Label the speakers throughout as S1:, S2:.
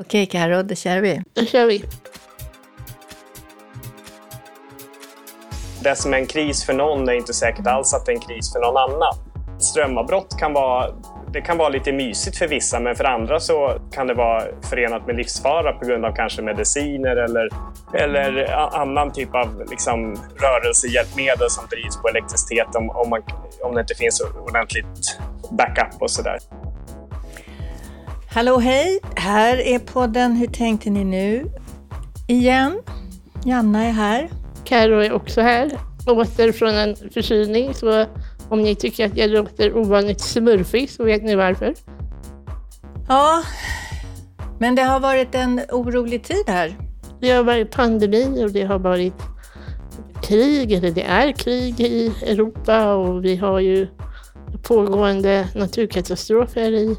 S1: Okej Karo, då kör vi.
S2: Då kör vi.
S3: Det som är en kris för någon är inte säkert alls att det är en kris för någon annan. Strömavbrott kan vara, det kan vara lite mysigt för vissa men för andra så kan det vara förenat med livsfara på grund av kanske mediciner eller, eller annan typ av liksom, rörelsehjälpmedel som drivs på elektricitet om, om, man, om det inte finns ordentligt backup och sådär.
S1: Hallå hej! Här är podden Hur tänkte ni nu? Igen. Janna är här.
S2: Karo är också här. Åter från en förkylning. Så om ni tycker att jag låter ovanligt smurfig så vet ni varför.
S1: Ja, men det har varit en orolig tid här.
S2: Det har varit pandemi och det har varit krig, eller det är krig i Europa och vi har ju pågående naturkatastrofer i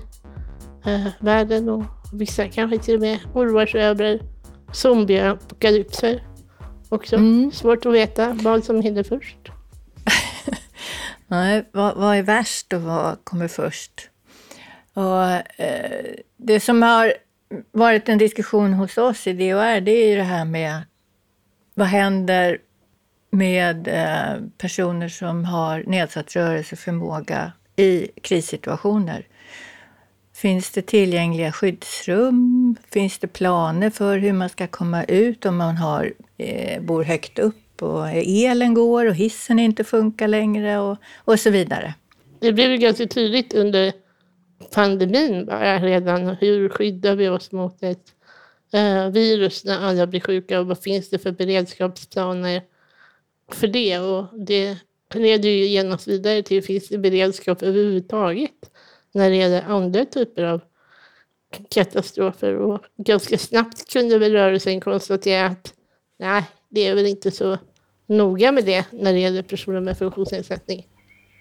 S2: eh, världen och vissa kanske till och med oroar sig över zombieapokalypser också. Mm. Svårt att veta vad som hinner först.
S1: Nej, vad, vad, är värst och vad kommer först? Och, eh, det som har varit en diskussion hos oss i DHR, det är ju det här med vad händer med eh, personer som har nedsatt rörelseförmåga i krissituationer? Finns det tillgängliga skyddsrum? Finns det planer för hur man ska komma ut om man har, eh, bor högt upp och elen går och hissen inte funkar längre och, och så vidare?
S2: Det blev ju ganska tydligt under pandemin bara redan. Hur skyddar vi oss mot ett eh, virus när alla blir sjuka och vad finns det för beredskapsplaner för det? Och det leder ju genast vidare till finns det beredskap överhuvudtaget? När det gäller andra typer av katastrofer. Och ganska snabbt kunde väl rörelsen konstatera att nej, det är väl inte så noga med det när det gäller personer med funktionsnedsättning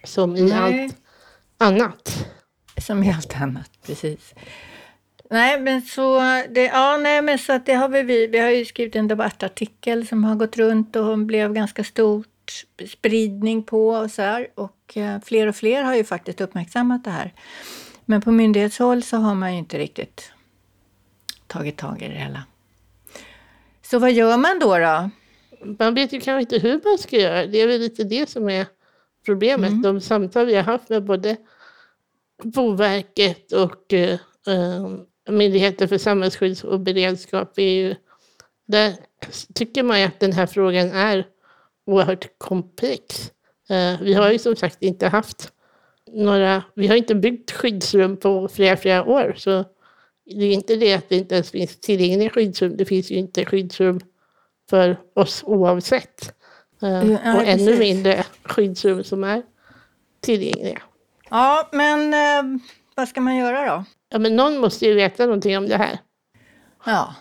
S2: som i nej. allt annat.
S1: Som i allt annat, precis. Nej, men så, det, ja, nej, men så att det har vi, vi har ju skrivit en debattartikel som har gått runt och blev ganska stort spridning på och så här. Och eh, fler och fler har ju faktiskt uppmärksammat det här. Men på myndighetshåll så har man ju inte riktigt tagit tag i det hela. Så vad gör man då? då?
S2: Man vet ju kanske inte hur man ska göra. Det är väl lite det som är problemet. Mm. De samtal vi har haft med både Boverket och eh, eh Myndigheten för samhällsskydd och beredskap är ju... Där tycker man ju att den här frågan är oerhört komplex. Eh, vi har ju som sagt inte haft några, vi har inte byggt skyddsrum på flera, flera år. Så det är inte det att det inte ens finns tillgängliga skyddsrum. Det finns ju inte skyddsrum för oss oavsett. Uh, ja, och ännu mindre skyddsrum som är tillgängliga.
S1: Ja, men eh, vad ska man göra då?
S2: Ja, men någon måste ju veta någonting om det här.
S1: Ja.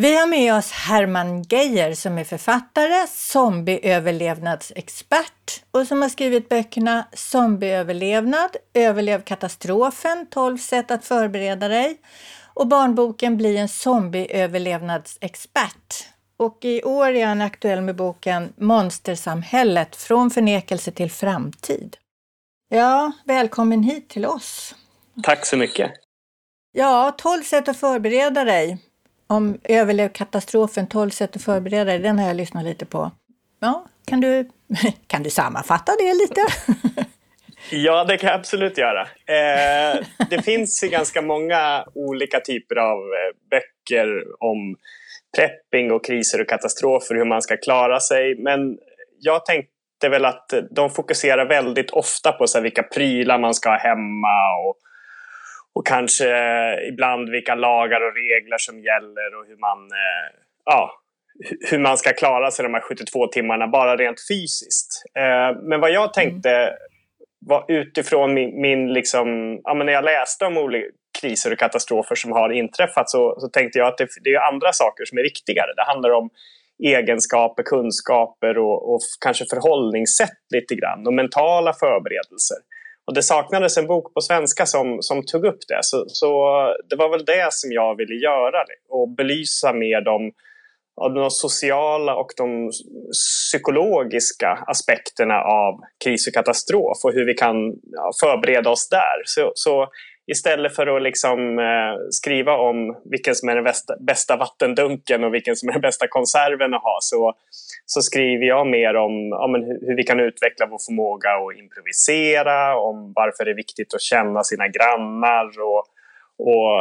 S1: Vi har med oss Herman Geijer som är författare, zombieöverlevnadsexpert och som har skrivit böckerna Zombieöverlevnad, Överlev katastrofen, 12 sätt att förbereda dig och barnboken Bli en zombieöverlevnadsexpert. Och i år är han aktuell med boken Monstersamhället, från förnekelse till framtid. Ja, välkommen hit till oss.
S3: Tack så mycket.
S1: Ja, 12 sätt att förbereda dig om överlev katastrofen, 12 sätt att förbereda dig, den har jag lyssnat lite på. Ja, kan du, kan du sammanfatta det lite?
S3: Ja, det kan jag absolut göra. Eh, det finns ganska många olika typer av eh, böcker om prepping och kriser och katastrofer, hur man ska klara sig. Men jag tänkte väl att de fokuserar väldigt ofta på så här, vilka prylar man ska ha hemma och och kanske eh, ibland vilka lagar och regler som gäller och hur man, eh, ja, hur man ska klara sig de här 72 timmarna bara rent fysiskt. Eh, men vad jag tänkte var utifrån min, min liksom, ja, men när jag läste om olika kriser och katastrofer som har inträffat så, så tänkte jag att det, det är andra saker som är viktigare. Det handlar om egenskaper, kunskaper och, och kanske förhållningssätt lite grann och mentala förberedelser. Och det saknades en bok på svenska som, som tog upp det. Så, så det var väl det som jag ville göra och belysa mer de, de sociala och de psykologiska aspekterna av kris och katastrof och hur vi kan förbereda oss där. Så, så istället för att liksom, eh, skriva om vilken som är den bästa, bästa vattendunken och vilken som är den bästa konserven att ha så, så skriver jag mer om ja, men hur, hur vi kan utveckla vår förmåga att improvisera, om varför det är viktigt att känna sina grannar och, och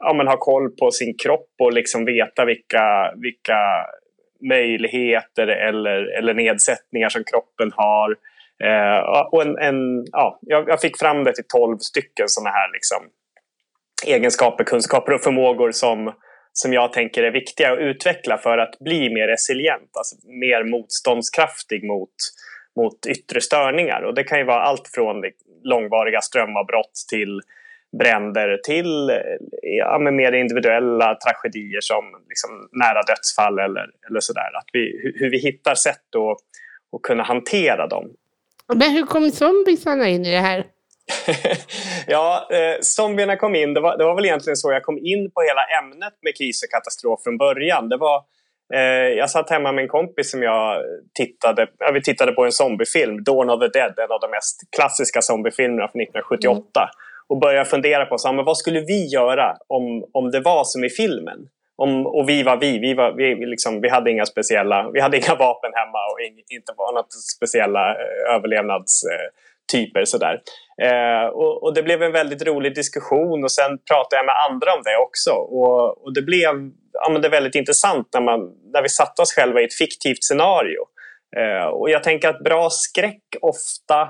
S3: ja, men ha koll på sin kropp och liksom veta vilka, vilka möjligheter eller, eller nedsättningar som kroppen har. Eh, och en, en, ja, jag, fick fram det till tolv stycken sådana här liksom, egenskaper, kunskaper och förmågor som, som jag tänker är viktiga att utveckla för att bli mer resilient, alltså mer motståndskraftig mot, mot yttre störningar. Och det kan ju vara allt från liksom, långvariga strömavbrott till bränder till eh, ja, mer individuella tragedier som liksom nära dödsfall eller, eller sådär. Att vi, hur, vi hittar sätt att, att kunna hantera dem.
S2: Men hur kom zombiesarna in i det här?
S3: ja, eh, zombierna kom in. Det var, det var väl egentligen så jag kom in på hela ämnet med kris och katastrof från början. Det var, eh, jag satt hemma med en kompis som jag tittade, ja, vi tittade på en zombiefilm, Dawn of the Dead, en av de mest klassiska zombiefilmerna från 1978. Mm. Och började fundera på så, men vad skulle vi göra om, om det var som i filmen? Om, och vi var vi. Vi, var, vi, liksom, vi hade inga speciella, vi hade inga vapen hemma och in, inte var något speciella eh, överlevnadstyper. Sådär. Eh, och, och, det blev en väldigt rolig diskussion och sen pratade jag med andra om det också. Och, och det blev ja, men det väldigt intressant när, man, när vi satte oss själva i ett fiktivt scenario. Eh, och jag tänker att bra skräck ofta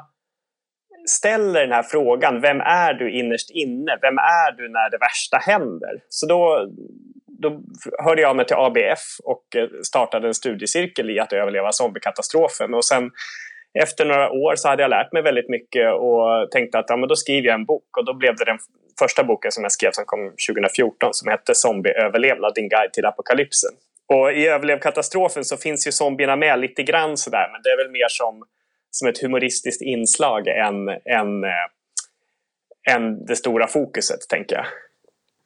S3: ställer den här frågan, vem är du innerst inne? Vem är du när det värsta händer? Så då, då hörde jag mig till ABF och eh, startade en studiecirkel i att överleva zombiekatastrofen. Och sen efter några år så hade jag lärt mig väldigt mycket och tänkte att ja, men då skriver jag en bok. Och då blev det den första boken som jag skrev som kom 2014 som hette Zombieöverlevnad, din guide till apokalypsen. Och i Överlev katastrofen så finns ju zombierna med lite grann sådär men det är väl mer som, som ett humoristiskt inslag än, än, äh, än det stora fokuset, tänker jag.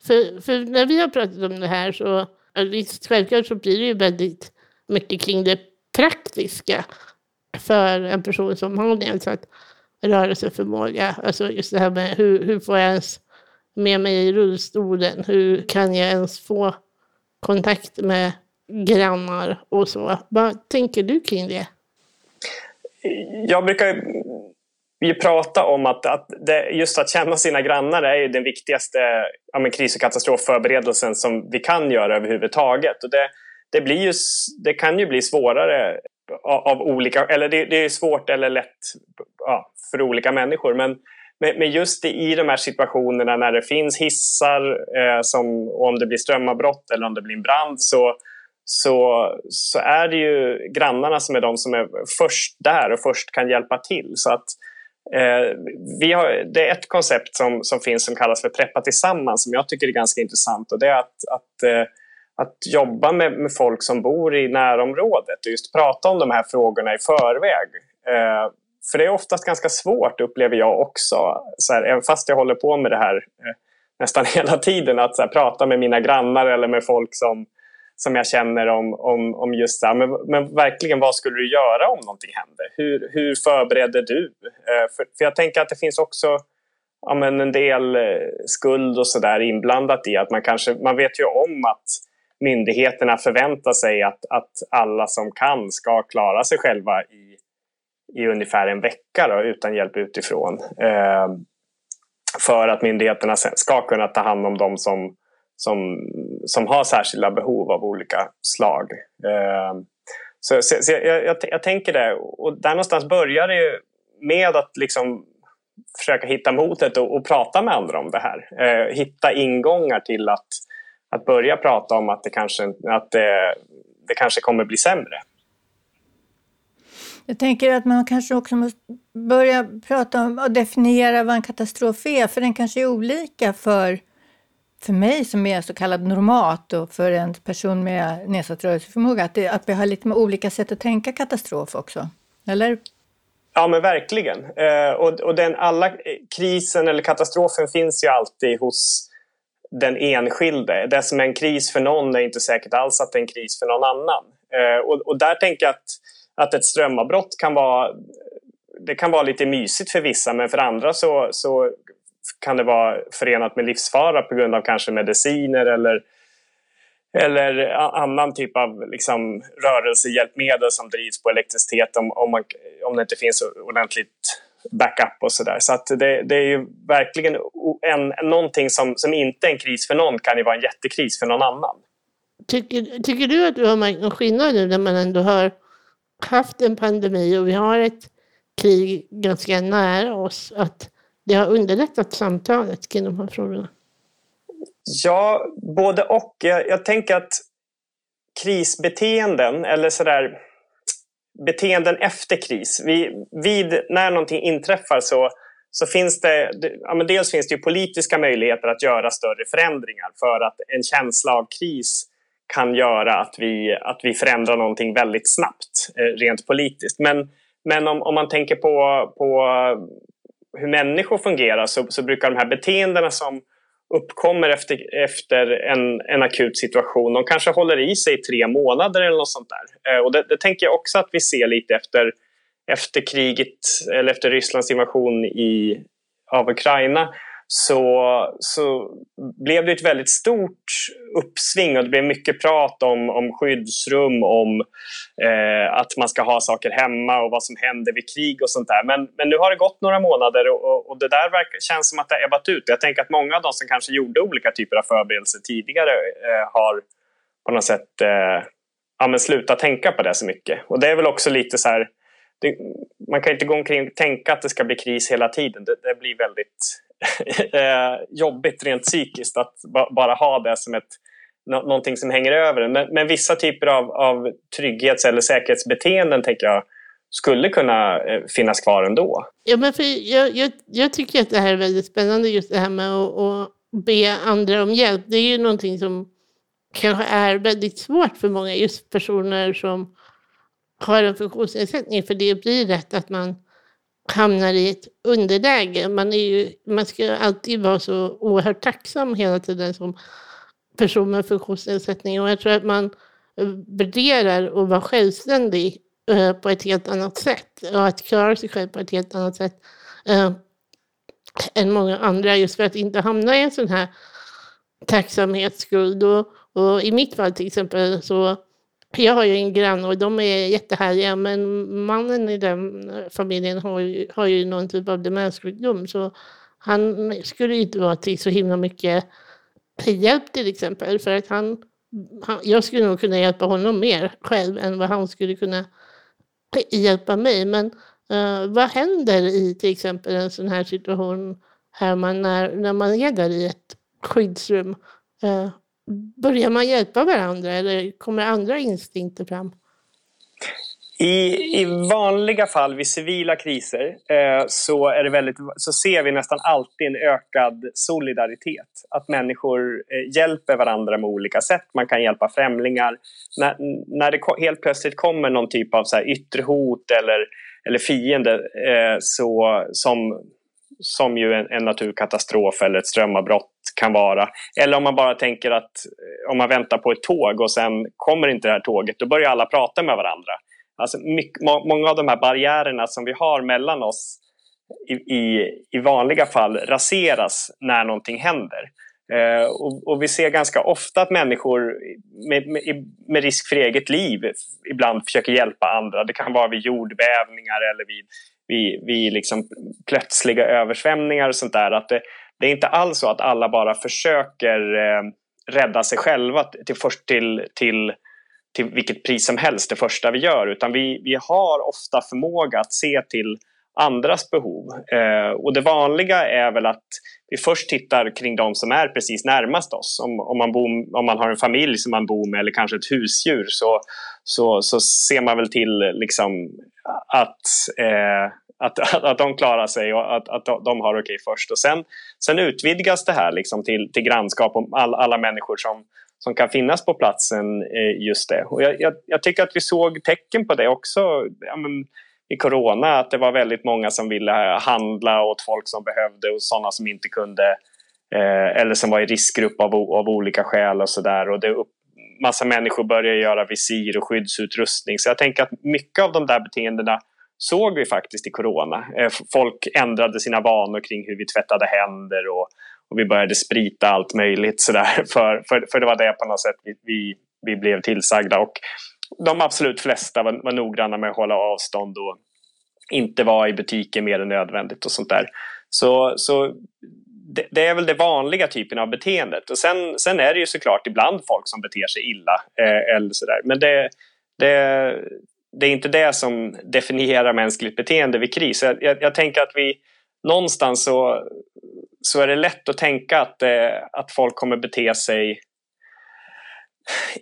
S2: För, för när vi har pratat om det här så visst, självklart så blir det ju väldigt mycket kring det praktiska för en person som har nedsatt alltså rörelseförmåga. Alltså just det här med hur, hur får jag ens med mig i rullstolen? Hur kan jag ens få kontakt med grannar och så? Vad tänker du kring det?
S3: Jag brukar vi pratar om att, att det, just att känna sina grannar är den viktigaste ja, men kris och katastrofförberedelsen som vi kan göra överhuvudtaget. Och det, det, blir ju, det kan ju bli svårare av, av olika, eller det, det, är svårt eller lätt ja, för olika människor. Men, men just i de här situationerna när det finns hissar, eh, som, om det blir strömavbrott eller om det blir en brand så, så, så är det ju grannarna som är de som är först där och först kan hjälpa till. Så att Eh, Eh, vi har, det är ett koncept som, som finns som kallas för Preppa tillsammans som jag tycker är ganska intressant och det är att, att, eh, att jobba med, med folk som bor i närområdet och just prata om de här frågorna i förväg. Eh, för det är oftast ganska svårt upplever jag också, så här, även fast jag håller på med det här eh, nästan hela tiden, att här, prata med mina grannar eller med folk som, som jag känner om, om, om just det här. Men, men verkligen, vad skulle du göra om någonting händer? Hur, hur förbereder du? Eh, för, för jag tänker att det finns också ja, men en del eh, skuld och sådär inblandat i att man kanske, man vet ju om att myndigheterna förväntar sig att, att alla som kan ska klara sig själva i, i ungefär en vecka då, utan hjälp utifrån. Eh, för att myndigheterna ska kunna ta hand om de som som, som har särskilda behov av olika slag. Eh, så, så, så jag, jag, jag, tänker det, och där någonstans börjar det ju med att liksom försöka hitta modet och, och prata med andra om det här. Eh, hitta ingångar till att, att börja prata om att det kanske, att det, det kanske kommer bli sämre.
S1: Jag tänker att man kanske också måste börja prata om och definiera vad en katastrof är, för den kanske är olika för för mig som är så kallad normat och för en person med nedsatt rörelseförmåga, att, det, att vi har lite olika sätt att tänka katastrof också. Eller?
S3: Ja men verkligen. Eh, och, och den, alla eh, krisen eller katastrofen finns ju alltid hos den enskilde. Det som är en kris för någon är inte säkert alls att det är en kris för någon annan. Eh, och, och där tänker jag att, att ett strömavbrott kan vara det kan vara lite mysigt för vissa men för andra så, så kan det vara förenat med livsfara på grund av kanske mediciner eller, eller annan typ av liksom, rörelsehjälpmedel som drivs på elektricitet om, om, man, om det inte finns ordentligt backup och sådär. Så att det, det, är ju verkligen en, någonting som, som inte är en kris för någon kan ju vara en jättekris för någon annan.
S2: Tycker, tycker du att du har märkt någon skillnad nu när man ändå har haft en pandemi och vi har ett krig ganska nära oss, att det har underlättat samtalet kring de här frågorna?
S3: Ja, både och. Jag, jag tänker att krisbeteenden eller sådär beteenden efter kris. Vi, vid, när någonting inträffar så, så finns det, ja, men dels finns det ju politiska möjligheter att göra större förändringar för att en känsla av kris kan göra att vi, att vi förändrar någonting väldigt snabbt eh, rent politiskt. Men, men om, om man tänker på, på hur människor fungerar så, så brukar de här beteendena som uppkommer efter, efter en, en akut situation. De kanske håller i sig i tre månader eller något sånt där. Eh, och det, det, tänker jag också att vi ser lite efter, efter kriget eller efter Rysslands invasion i, av Ukraina så, så blev det ett väldigt stort uppsving och det blev mycket prat om, om skyddsrum, om eh, att man ska ha saker hemma och vad som händer vid krig och sånt där. Men, men nu har det gått några månader och, och, och det där verkar, känns som att det har ebbat ut. Jag tänker att många av de som kanske gjorde olika typer av förberedelser tidigare eh, har på något sätt eh, ja, men slutat tänka på det så mycket. Och det är väl också lite så här, det, man kan inte gå omkring och tänka att det ska bli kris hela tiden. Det, det blir väldigt Eh, jobbigt rent psykiskt att bara ha det som ett, någonting som hänger över men, men vissa typer av, av trygghets eller säkerhetsbeteenden tänker jag skulle kunna eh, finnas kvar ändå.
S2: Ja, men för jag, jag, jag tycker att det här är väldigt spännande, just det här med att, att be andra om hjälp. Det är ju någonting som kanske är väldigt svårt för många, just personer som har en funktionsnedsättning, för det blir rätt att man hamnar i ett underläge. Man, är ju, man ska alltid vara så oerhört tacksam hela tiden som person med funktionsnedsättning. Och jag tror att man värderar att vara självständig eh, på ett helt annat sätt och att klara sig själv på ett helt annat sätt eh, än många andra just för att inte hamna i en sån här tacksamhetsskuld. Och, och i mitt fall till exempel så jag har ju en granne och de är jättehärliga men mannen i den familjen har ju, har ju någon typ av demenssjukdom så han skulle inte vara till så himla mycket hjälp till exempel för att han, han jag skulle nog kunna hjälpa honom mer själv än vad han skulle kunna hjälpa mig. Men uh, vad händer i till exempel en sån här situation här man, när, när man är där i ett skyddsrum? Uh, Börjar man hjälpa varandra eller kommer andra instinkter fram?
S3: I, I vanliga fall vid civila kriser eh, så, är det väldigt, så ser vi nästan alltid en ökad solidaritet. Att människor eh, hjälper varandra med olika sätt. Man kan hjälpa främlingar. När, när det helt plötsligt kommer någon typ av så här yttre hot eller, eller fiende eh, så, som, som ju en, en naturkatastrof eller ett strömavbrott kan vara. Eller om man bara tänker att eh, om man väntar på ett tåg och sen kommer inte det här tåget, då börjar alla prata med varandra. Alltså mycket, många av de här barriärerna som vi har mellan oss i, i, i vanliga fall raseras när någonting händer. Eh, och, och, vi ser ganska ofta att människor med, med, med, risk för eget liv ibland försöker hjälpa andra. Det kan vara vid jordbävningar eller vid, vid, vid liksom plötsliga översvämningar och sånt där. Att det, det är inte alls så att alla bara försöker eh, rädda sig själva till, först till, till, till vilket pris som helst det första vi gör utan vi, vi har ofta förmåga att se till andras behov. Eh, och det vanliga är väl att vi först tittar kring de som är precis närmast oss. Om, om, man, bor, om man har en familj som man bor med eller kanske ett husdjur så, så, så ser man väl till liksom att eh, att, att, att de klarar sig och att, att de har okej först. Och sen, sen utvidgas det här liksom till, till grannskap om all, alla människor som, som kan finnas på platsen eh, just det. Och jag, jag, jag, tycker att vi såg tecken på det också ja, men, i corona, att det var väldigt många som ville eh, handla åt folk som behövde och sådana som inte kunde eh, eller som var i riskgrupp av, av olika skäl och sådär. Och det upp, massa människor börjar göra visir och skyddsutrustning. Så jag tänker att mycket av de där beteendena såg vi faktiskt i corona. Eh, folk ändrade sina vanor kring hur vi tvättade händer och, och vi började sprita allt möjligt sådär för, för, för det var det på något sätt vi, vi, vi blev tillsagda. Och de absolut flesta var, var noggranna med att hålla avstånd och inte vara i butiken mer än nödvändigt och sånt där. Så, så det, det, är väl det vanliga typen av beteendet. Och sen, sen är det ju såklart ibland folk som beter sig illa. Eh, eller sådär. Men det, det, det är inte det som definierar mänskligt beteende vid kris. Jag, jag, jag tänker att vi någonstans så, så är det lätt att tänka att, eh, att folk kommer bete sig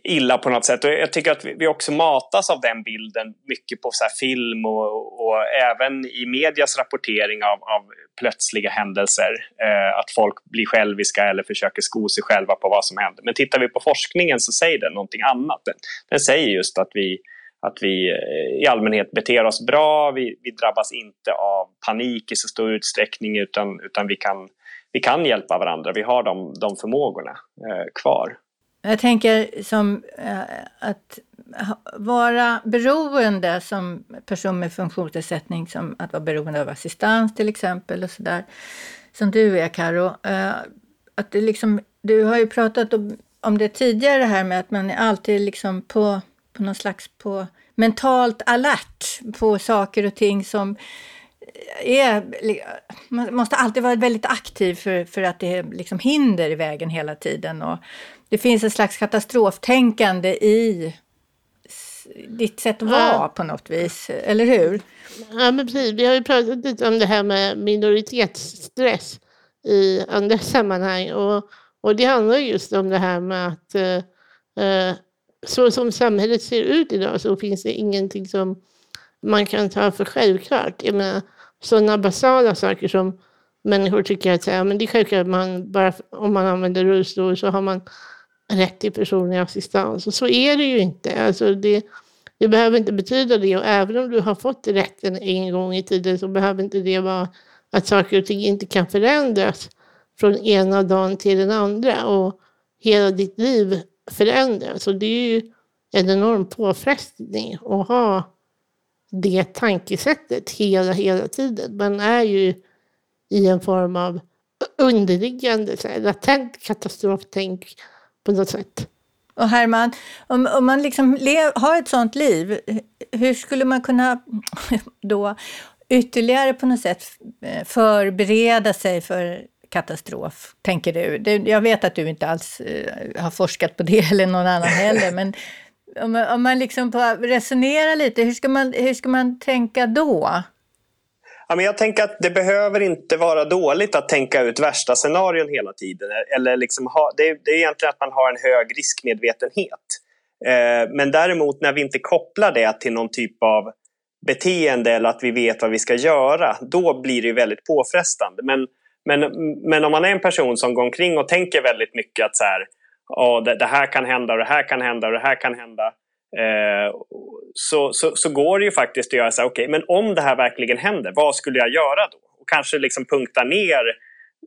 S3: illa på något sätt. Och jag tycker att vi också matas av den bilden mycket på så film och, och, även i medias rapportering av, av plötsliga händelser. Eh, att folk blir själviska eller försöker sko sig själva på vad som händer. Men tittar vi på forskningen så säger den någonting annat. Den, den säger just att vi, att vi eh, i allmänhet beter oss bra, vi, vi drabbas inte av panik i så stor utsträckning utan, utan vi, kan, vi kan hjälpa varandra. Vi har de, de förmågorna eh, kvar.
S1: Jag tänker som eh, att vara beroende som person med funktionsnedsättning, som att vara beroende av assistans till exempel och sådär, som du är Karo. Eh, att det liksom, du har ju pratat om, om det tidigare här med att man är alltid liksom på, på någon slags på mentalt alert på saker och ting som är, man måste alltid vara väldigt aktiv för, för att det är liksom hinder i vägen hela tiden. Och det finns en slags katastroftänkande i ditt sätt att vara ja. på något vis, eller hur?
S2: Ja, men precis. Vi har ju pratat lite om det här med minoritetsstress i andra sammanhang. Och, och det handlar just om det här med att eh, eh, så som samhället ser ut idag så finns det ingenting som man kan ta för självklart. Jag menar, sådana basala saker som människor tycker att ja, men det är självklart man bara om man använder rullstol så har man rätt till personlig assistans. Och så är det ju inte. Alltså det, det behöver inte betyda det. Och även om du har fått rätten en gång i tiden så behöver inte det vara att saker och ting inte kan förändras från ena dagen till den andra. Och hela ditt liv förändras. Och det är ju en enorm påfrestning att ha det tankesättet hela, hela tiden. Man är ju i en form av underliggande, så här, latent katastroftänk på något sätt.
S1: Och Herman, om, om man liksom har ett sånt liv, hur skulle man kunna då ytterligare på något sätt eh, förbereda sig för katastrof, tänker du? jag vet att du inte alls eh, har forskat på det, eller någon annan heller, men om man, om man liksom resonerar lite, hur ska, man, hur ska man tänka då?
S3: Ja, men jag tänker att det behöver inte vara dåligt att tänka ut värsta scenarion hela tiden. Eller liksom ha, det, är, det är egentligen att man har en hög riskmedvetenhet. Eh, men däremot när vi inte kopplar det till någon typ av beteende eller att vi vet vad vi ska göra, då blir det väldigt påfrestande. Men, men, men om man är en person som går omkring och tänker väldigt mycket att så här, oh, det, det här kan hända och det här kan hända och det här kan hända Eh, så, så, så, går det ju faktiskt att göra så här, okej, okay, men om det här verkligen händer, vad skulle jag göra då? Och kanske liksom punkta ner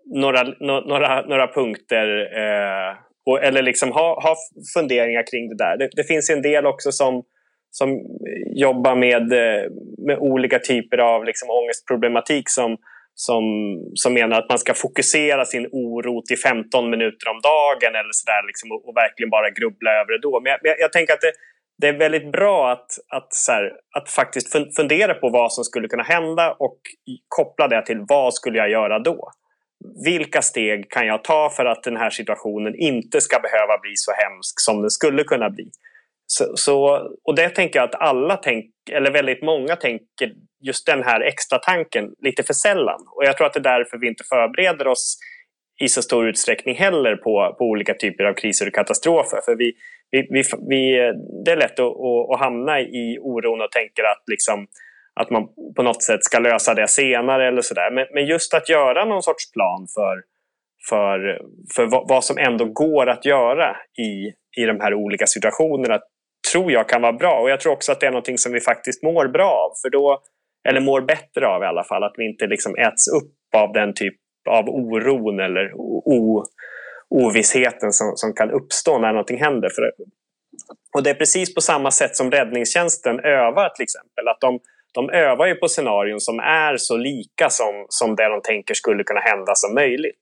S3: några, no, några, några punkter eh, och, eller liksom ha, ha funderingar kring det där. Det, det, finns en del också som, som jobbar med, eh, med olika typer av liksom ångestproblematik som, som, som menar att man ska fokusera sin oro till 15 minuter om dagen eller så där, liksom, och, och, verkligen bara grubbla över det då. Men jag, jag, jag tänker att det, det är väldigt bra att, att, så här, att faktiskt fundera på vad som skulle kunna hända och koppla det till vad skulle jag göra då? Vilka steg kan jag ta för att den här situationen inte ska behöva bli så hemsk som den skulle kunna bli? Så, så, och det tänker jag att alla tänk, eller väldigt många tänker just den här extra tanken lite för sällan. Och jag tror att det är därför vi inte förbereder oss i så stor utsträckning heller på, på olika typer av kriser och katastrofer. För vi, vi, vi, vi, det är lätt att, att, att, hamna i oron och tänker att, liksom, att man på något sätt ska lösa det senare eller sådär. Men, men just att göra någon sorts plan för, för, för vad, vad, som ändå går att göra i, i de här olika situationerna tror jag kan vara bra. Och jag tror också att det är någonting som vi faktiskt mår bra av. För då, eller mår bättre av i alla fall. Att vi inte liksom äts upp av den typ av oron eller o, ovissheten som, som kan uppstå när någonting händer. För, och det är precis på samma sätt som räddningstjänsten övar till exempel. Att de, de övar ju på scenarion som är så lika som, som det de tänker skulle kunna hända som möjligt.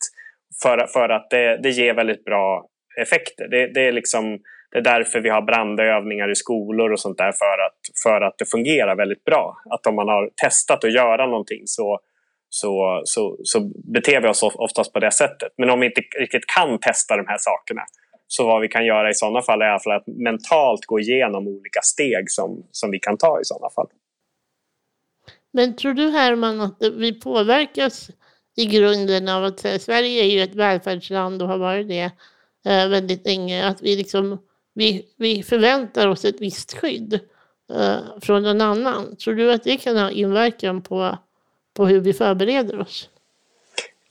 S3: För, för att det, det ger väldigt bra effekter. Det, det, är liksom, det är därför vi har brandövningar i skolor och sånt där för att, för att det fungerar väldigt bra. Att om man har testat att göra någonting så, så, så, så beter vi oss oftast på det sättet. Men om vi inte riktigt kan testa de här sakerna så vad vi kan göra i sådana fall är i alla fall att mentalt gå igenom olika steg som, som vi kan ta i sådana fall.
S2: Men tror du Herman att vi påverkas i grunden av att Sverige är ju ett välfärdsland och har varit det eh, väldigt länge. Att vi, liksom, vi, vi förväntar oss ett visst skydd eh, från någon annan. Tror du att det kan ha inverkan på, på hur vi förbereder oss?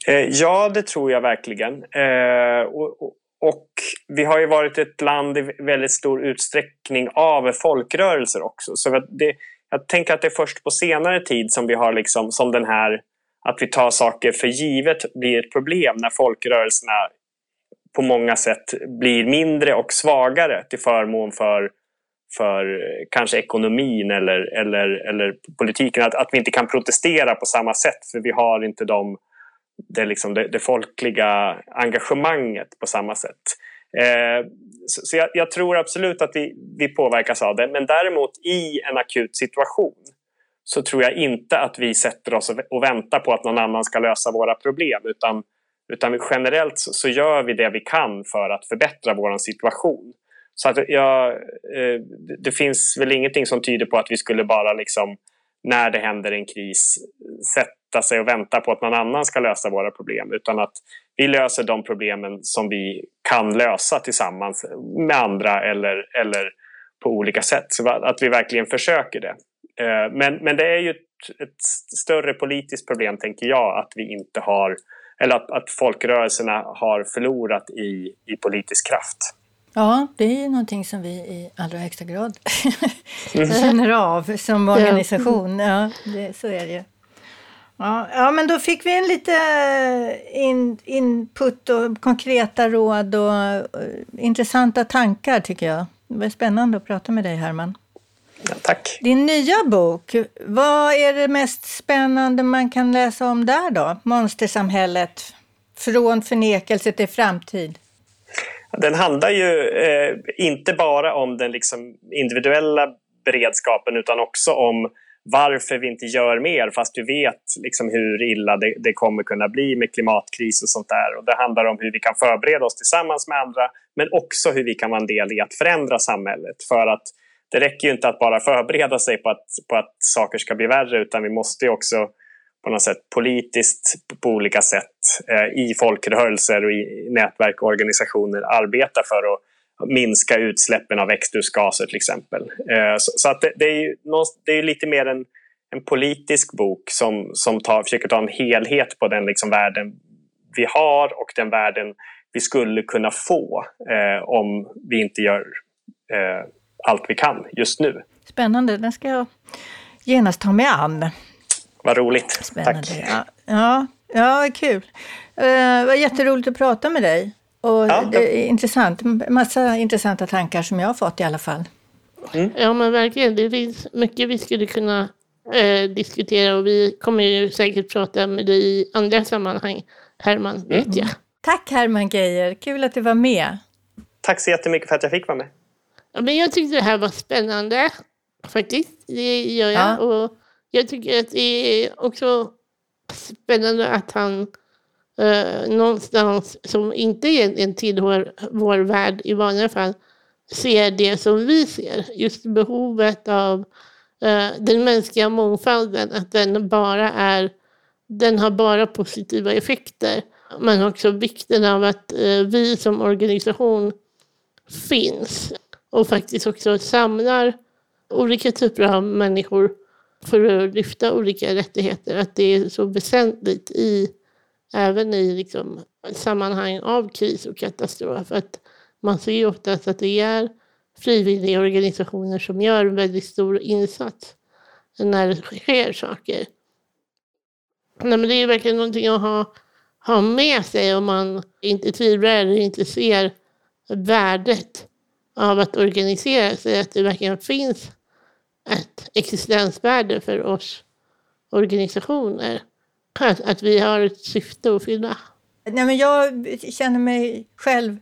S3: Eh, ja, det tror jag verkligen. Eh, och, och, vi har ju varit ett land i väldigt stor utsträckning av folkrörelser också. Så det, jag tänker att det är först på senare tid som vi har liksom, som den här att vi tar saker för givet blir ett problem när folkrörelserna på många sätt blir mindre och svagare till förmån för, för eh, kanske ekonomin eller, eller, eller politiken. Att, att vi inte kan protestera på samma sätt för vi har inte de, det, liksom det, det folkliga engagemanget på samma sätt. Eh, så, så jag, jag, tror absolut att vi, vi påverkas av det men däremot i en akut situation så tror jag inte att vi sätter oss och väntar på att någon annan ska lösa våra problem utan, utan generellt så, så gör vi det vi kan för att förbättra vår situation. Så att jag, eh, det finns väl ingenting som tyder på att vi skulle bara liksom när det händer en kris sätta sig och vänta på att någon annan ska lösa våra problem utan att vi löser de problemen som vi kan lösa tillsammans med andra eller, eller på olika sätt. Så att vi verkligen försöker det. Eh, men, men det är ju ett, ett, större politiskt problem, tänker jag, att vi inte har eller att, att folkrörelserna har förlorat i, i politisk kraft.
S1: Ja, det är ju någonting som vi i allra högsta grad mm. känner av som organisation. Ja, det, så är det ju. Ja, ja, men då fick vi en lite in, input och konkreta råd och uh, intressanta tankar tycker jag. Det var spännande att prata med dig Herman.
S3: Ja, tack.
S1: Din nya bok, vad är det mest spännande man kan läsa om där då? Monstersamhället, från förnekelse till framtid.
S3: Den handlar ju eh, inte bara om den liksom individuella beredskapen utan också om varför vi inte gör mer fast vi vet liksom hur illa det, det, kommer kunna bli med klimatkris och sånt där. Och det handlar om hur vi kan förbereda oss tillsammans med andra men också hur vi kan vara en del i att förändra samhället. För att det räcker ju inte att bara förbereda sig på att, på att saker ska bli värre utan vi måste också på något sätt politiskt på olika sätt eh, i folkrörelser och i nätverk och organisationer arbetar för att minska utsläppen av växthusgaser till exempel. Eh, så, att det, det, är ju, det är lite mer en, en politisk bok som, som tar, försöker ta en helhet på den liksom världen vi har och den världen vi skulle kunna få eh, om vi inte gör eh, allt vi kan just nu.
S1: Spännande, den ska jag genast ta mig an.
S3: Vad roligt.
S1: Spännande. Tack. Ja, ja, ja kul. Det var jätteroligt att prata med dig. Och ja, det är intressant. Massa intressanta tankar som jag har fått i alla fall.
S2: Mm. Ja, men verkligen. Det finns mycket vi skulle kunna eh, diskutera och vi kommer ju säkert prata med dig i andra sammanhang, Herman, vet mm. jag.
S1: Tack Herman Geijer, kul att du var med.
S3: Tack så jättemycket för att jag fick vara med.
S2: Ja, men jag tyckte det här var spännande, faktiskt. Det gör jag. Ja. Och jag tycker att det är också spännande att han eh, någonstans, som inte egentligen tillhör vår värld i vanliga fall, ser det som vi ser. Just behovet av eh, den mänskliga mångfalden, att den bara är den har bara positiva effekter. Men också vikten av att eh, vi som organisation finns och faktiskt också samlar olika typer av människor för att lyfta olika rättigheter. Att det är så väsentligt i, även i liksom sammanhang av kris och katastrof. Att man ser ju oftast att det är frivilliga organisationer som gör en väldigt stor insats när det sker saker. Nej, men det är verkligen någonting att ha, ha med sig om man inte tvivlar eller inte ser värdet av att organisera sig, att det verkligen finns existensvärde för oss organisationer. Att, vi har ett syfte att fylla.
S1: Nej, men jag känner mig själv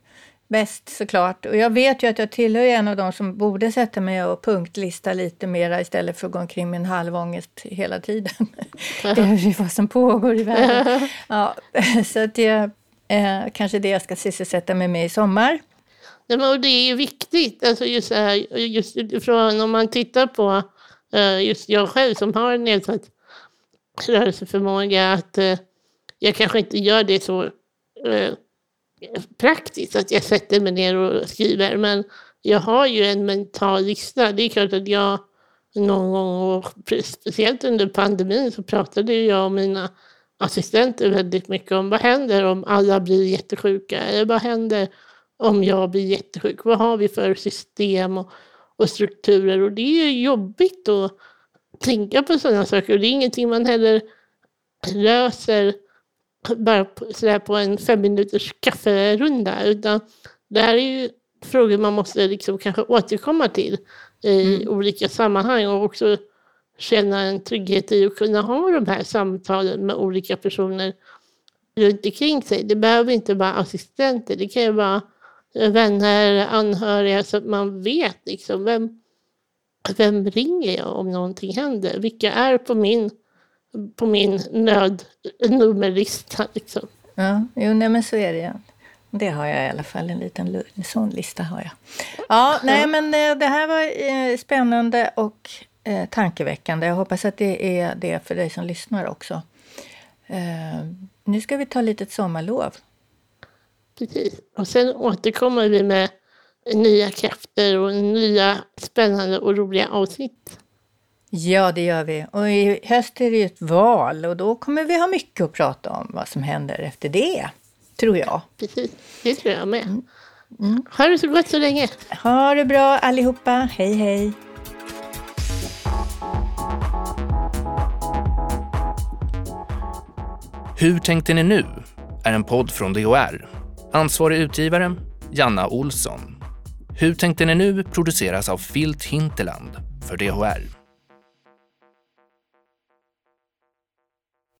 S1: bäst såklart. Och jag vet ju att jag tillhör en av de som borde sätta mig och punktlista lite mera istället för att gå omkring med en halvångest hela tiden. det är vad som pågår i världen. Ja, så att det är kanske det jag ska sysselsätta mig med i sommar.
S2: Nej, men det är ju viktigt, alltså just, här, just utifrån om man tittar på eh, Eh, just jag själv som har en nedsatt rörelseförmåga, att eh, jag kanske inte gör det så eh, praktiskt att jag sätter mig ner och skriver. Men jag har ju en mental lista. Det är klart att jag någon gång, och speciellt under pandemin, så pratade jag och mina assistenter väldigt mycket om vad händer om alla blir jättesjuka? Eller vad händer om jag blir jättesjuk? Vad har vi för system och, och strukturer? Och det är jobbigt att tänka på sådana saker. Och det är ingenting man heller löser bara på, sådär på en fem minuters kafferunda. Utan det här är ju frågor man måste liksom kanske återkomma till i mm. olika sammanhang och också känna en trygghet i att kunna ha de här samtalen med olika personer runt omkring sig. Det behöver inte vara assistenter, det kan ju vara vänner, anhöriga så att man vet liksom vem, vem ringer jag om någonting händer? Vilka är på min på min nödnummerlista. Liksom.
S1: Ja, jo, nej, men så är det. Det har jag i alla fall, en liten en sån lista har jag. Ja, nej men eh, det här var eh, spännande och eh, tankeväckande. Jag hoppas att det är det för dig som lyssnar också. nu ska vi ta lite sommarlov.
S2: Precis. Och sen återkommer vi med nya krafter och nya spännande och roliga avsnitt.
S1: Ja, det gör vi. Och i höst är det ju ett val och då kommer vi ha mycket att prata om vad som händer efter det, tror jag.
S2: Precis, det tror jag med. Mm. Mm. Ha det så gott så länge.
S1: Ha det bra allihopa. Hej, hej.
S4: Hur tänkte ni nu? är en podd från DHR. Ansvarig utgivare, Janna Olsson. Hur tänkte ni nu produceras av Filt Hinterland för DHR.